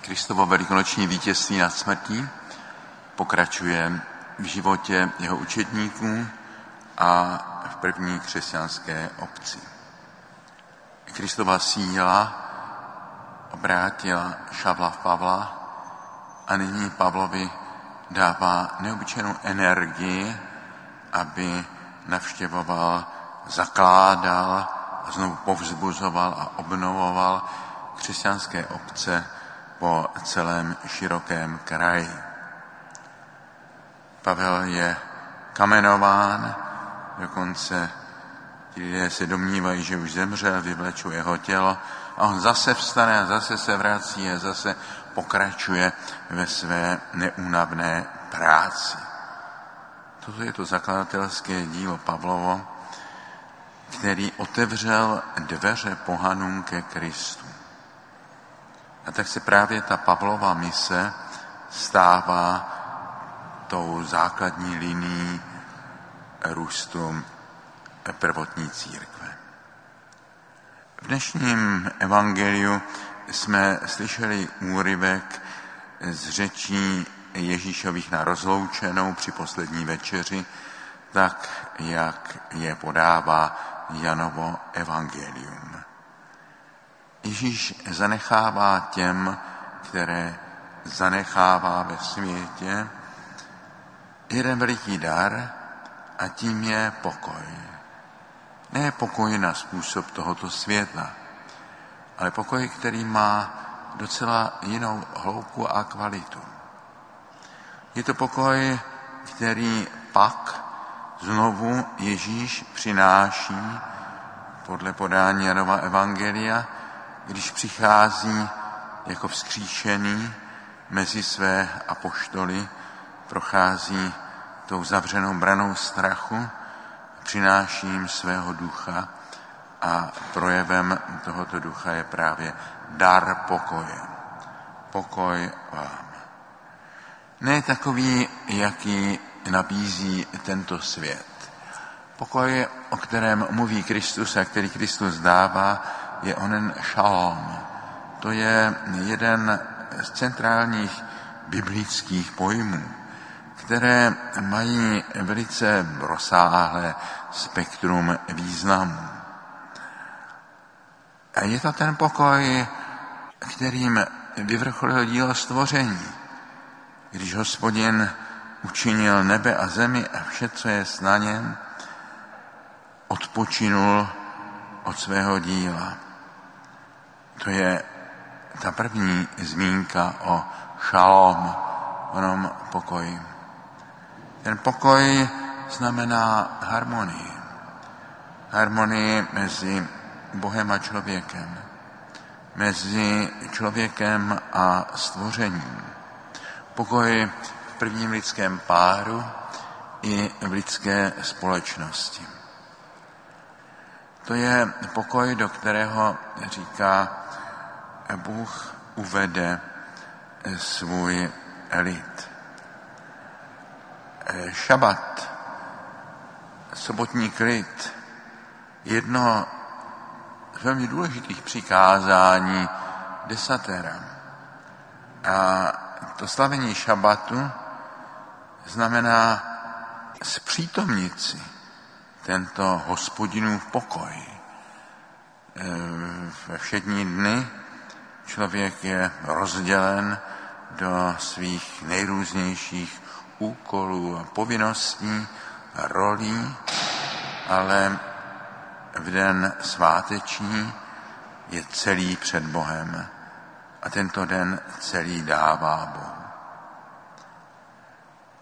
Kristovo velikonoční vítězství nad smrtí pokračuje v životě jeho učedníků a v první křesťanské obci. Kristova síla obrátila Šavla v Pavla a nyní Pavlovi dává neobyčejnou energii, aby navštěvoval, zakládal, znovu povzbuzoval a obnovoval křesťanské obce po celém širokém kraji. Pavel je kamenován, dokonce ti lidé se domnívají, že už zemřel, vyvlečou jeho tělo a on zase vstane a zase se vrací a zase pokračuje ve své neúnavné práci. Toto je to zakladatelské dílo Pavlovo, který otevřel dveře pohanům ke Kristu. A tak se právě ta Pavlova mise stává tou základní linií růstu prvotní církve. V dnešním evangeliu jsme slyšeli úryvek z řečí Ježíšových na rozloučenou při poslední večeři, tak jak je podává Janovo evangelium. Ježíš zanechává těm, které zanechává ve světě, jeden veliký dar a tím je pokoj. Ne pokoj na způsob tohoto světa, ale pokoj, který má docela jinou hloubku a kvalitu. Je to pokoj, který pak znovu Ježíš přináší podle podání Janova Evangelia, když přichází jako vzkříšený mezi své apoštoly, prochází tou zavřenou branou strachu, přináší jim svého ducha a projevem tohoto ducha je právě dar pokoje. Pokoj vám. Ne takový, jaký nabízí tento svět. Pokoj, o kterém mluví Kristus a který Kristus dává, je onen šalom. To je jeden z centrálních biblických pojmů, které mají velice rozsáhlé spektrum významů. A je to ten pokoj, kterým vyvrcholil dílo stvoření, když hospodin učinil nebe a zemi a vše, co je na něm, odpočinul od svého díla. To je ta první zmínka o šalom, onom pokoji. Ten pokoj znamená harmonii. Harmonii mezi Bohem a člověkem. Mezi člověkem a stvořením. Pokoj v prvním lidském páru i v lidské společnosti. To je pokoj, do kterého říká Bůh uvede svůj lid. Šabat, sobotní klid, jedno z velmi důležitých přikázání desatera. A to slavení šabatu znamená zpřítomnit si tento hospodinův pokoj. E, ve všední dny člověk je rozdělen do svých nejrůznějších úkolů a povinností a rolí, ale v den sváteční je celý před Bohem a tento den celý dává Bohu.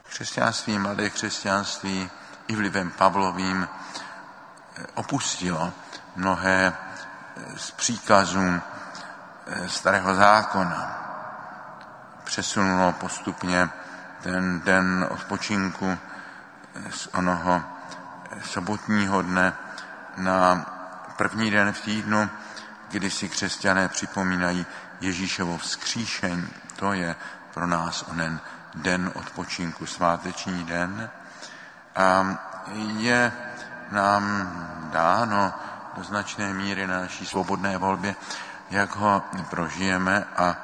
Křesťanství, mladé křesťanství i vlivem Pavlovým eh, opustilo mnohé z příkazů starého zákona. Přesunulo postupně ten den odpočinku z onoho sobotního dne na první den v týdnu, kdy si křesťané připomínají Ježíšovo vzkříšení. To je pro nás onen den odpočinku, sváteční den. A je nám dáno do značné míry na naší svobodné volbě, jak ho prožijeme a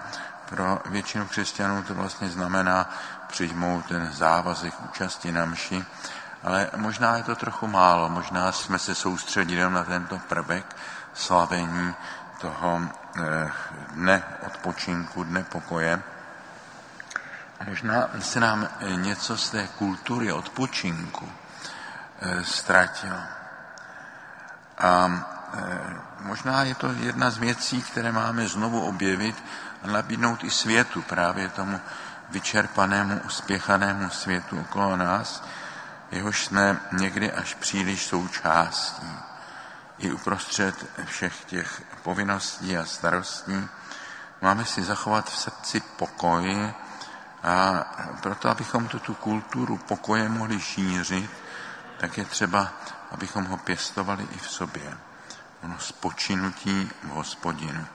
pro většinu křesťanů to vlastně znamená přijmout ten závazek účasti na mši, ale možná je to trochu málo, možná jsme se soustředili na tento prvek slavení toho eh, dne odpočinku, dne pokoje. Možná se nám něco z té kultury odpočinku eh, ztratilo. A eh, možná je to jedna z věcí, které máme znovu objevit a nabídnout i světu, právě tomu vyčerpanému, uspěchanému světu okolo nás, jehož jsme někdy až příliš součástí. I uprostřed všech těch povinností a starostí máme si zachovat v srdci pokoj a proto, abychom tu, tu kulturu pokoje mohli šířit, tak je třeba, abychom ho pěstovali i v sobě. Ono spočinutí v hospodinu.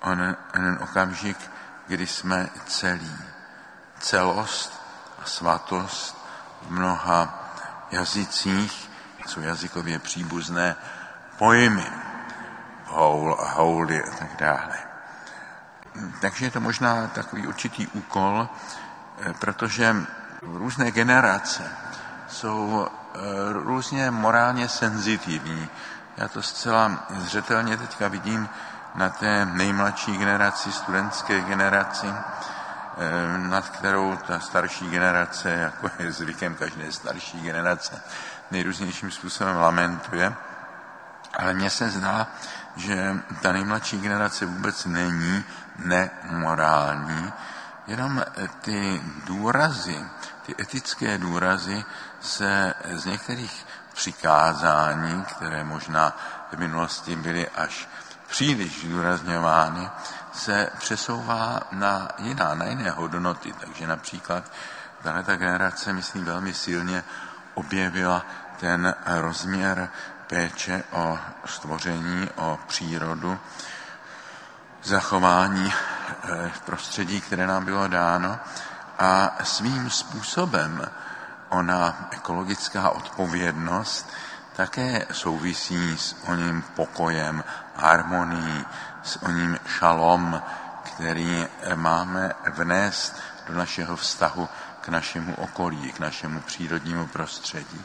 On, ten okamžik, kdy jsme celí. Celost a svatost v mnoha jazycích jsou jazykově příbuzné pojmy. Houl a holy a tak dále. Takže je to možná takový určitý úkol, eh, protože různé generace jsou eh, různě morálně senzitivní. Já to zcela zřetelně teďka vidím na té nejmladší generaci, studentské generaci, eh, nad kterou ta starší generace, jako je zvykem každé starší generace, nejrůznějším způsobem lamentuje. Ale mně se zdá, že ta nejmladší generace vůbec není nemorální, jenom ty důrazy, ty etické důrazy se z některých přikázání, které možná v minulosti byly až příliš zdůrazňovány, se přesouvá na jiná, na jiné hodnoty. Takže například tahle ta generace, myslím, velmi silně objevila ten rozměr péče o stvoření, o přírodu, zachování eh, prostředí, které nám bylo dáno a svým způsobem ona ekologická odpovědnost také souvisí s oním pokojem, harmonií, s oním šalom, který máme vnést do našeho vztahu k našemu okolí, k našemu přírodnímu prostředí.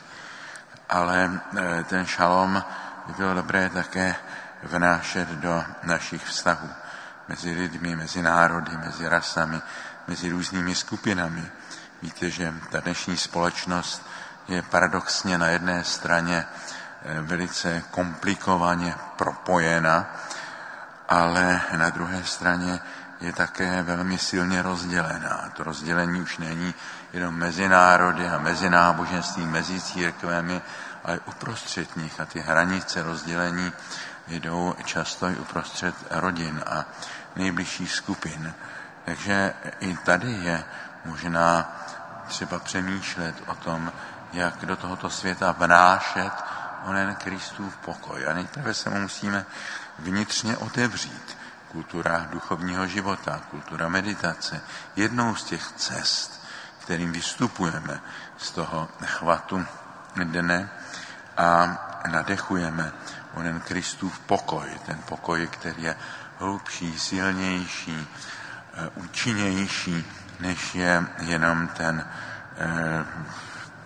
Ale e, ten šalom by bylo dobré také vnášet do našich vztahů mezi lidmi, mezi národy, mezi rasami, mezi různými skupinami. Víte, že ta dnešní společnost je paradoxně na jedné straně eh, velice komplikovaně propojena, ale na druhé straně je také velmi silně rozdělená. To rozdělení už není jenom mezi národy a mezi náboženství, mezi církvemi, ale uprostřed nich. A ty hranice rozdělení jdou často i uprostřed rodin a nejbližších skupin. Takže i tady je možná třeba přemýšlet o tom, jak do tohoto světa vnášet onen Kristův pokoj. A nejprve se mu musíme vnitřně otevřít. Kultura duchovního života, kultura meditace, jednou z těch cest, kterým vystupujeme z toho chvatu dne a nadechujeme onen Kristův pokoj, ten pokoj, který je hlubší, silnější, eh, účinnější, než je jenom ten eh,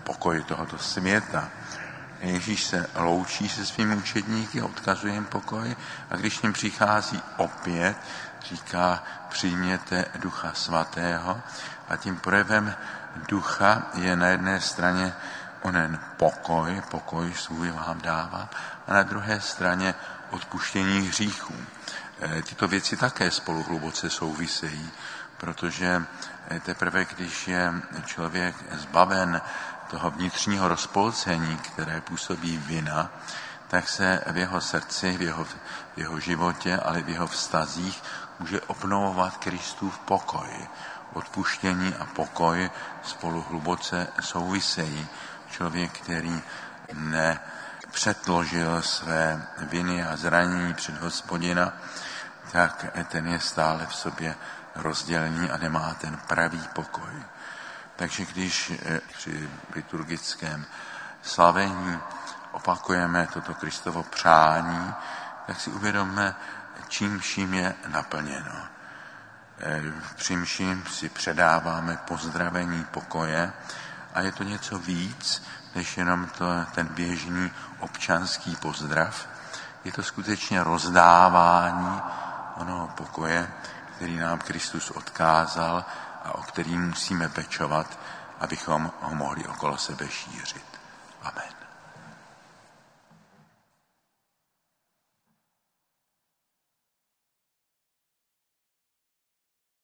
pokoj tohoto světa. Ježíš se loučí se svými učedníky, odkazuje jim pokoj a když ním přichází opět, říká, přijměte ducha svatého a tím projevem ducha je na jedné straně onen pokoj, pokoj svůj vám dává, a na druhé straně odpuštění hříchů. E, tyto věci také spolu hluboce souvisejí, protože teprve když je člověk zbaven toho vnitřního rozpolcení, které působí vina, tak se v jeho srdci, v jeho, v jeho životě, ale v jeho vztazích může obnovovat Kristův pokoj. Odpuštění a pokoj spolu hluboce souvisejí. Člověk, který nepředložil své viny a zranění před hospodina, tak ten je stále v sobě rozdělený a nemá ten pravý pokoj. Takže když eh, při liturgickém slavení opakujeme toto Kristovo přání, tak si uvědomme, čím vším je naplněno. Při mši si předáváme pozdravení pokoje a je to něco víc, než jenom to, ten běžný občanský pozdrav. Je to skutečně rozdávání onoho pokoje, který nám Kristus odkázal a o který musíme pečovat, abychom ho mohli okolo sebe šířit. Amen.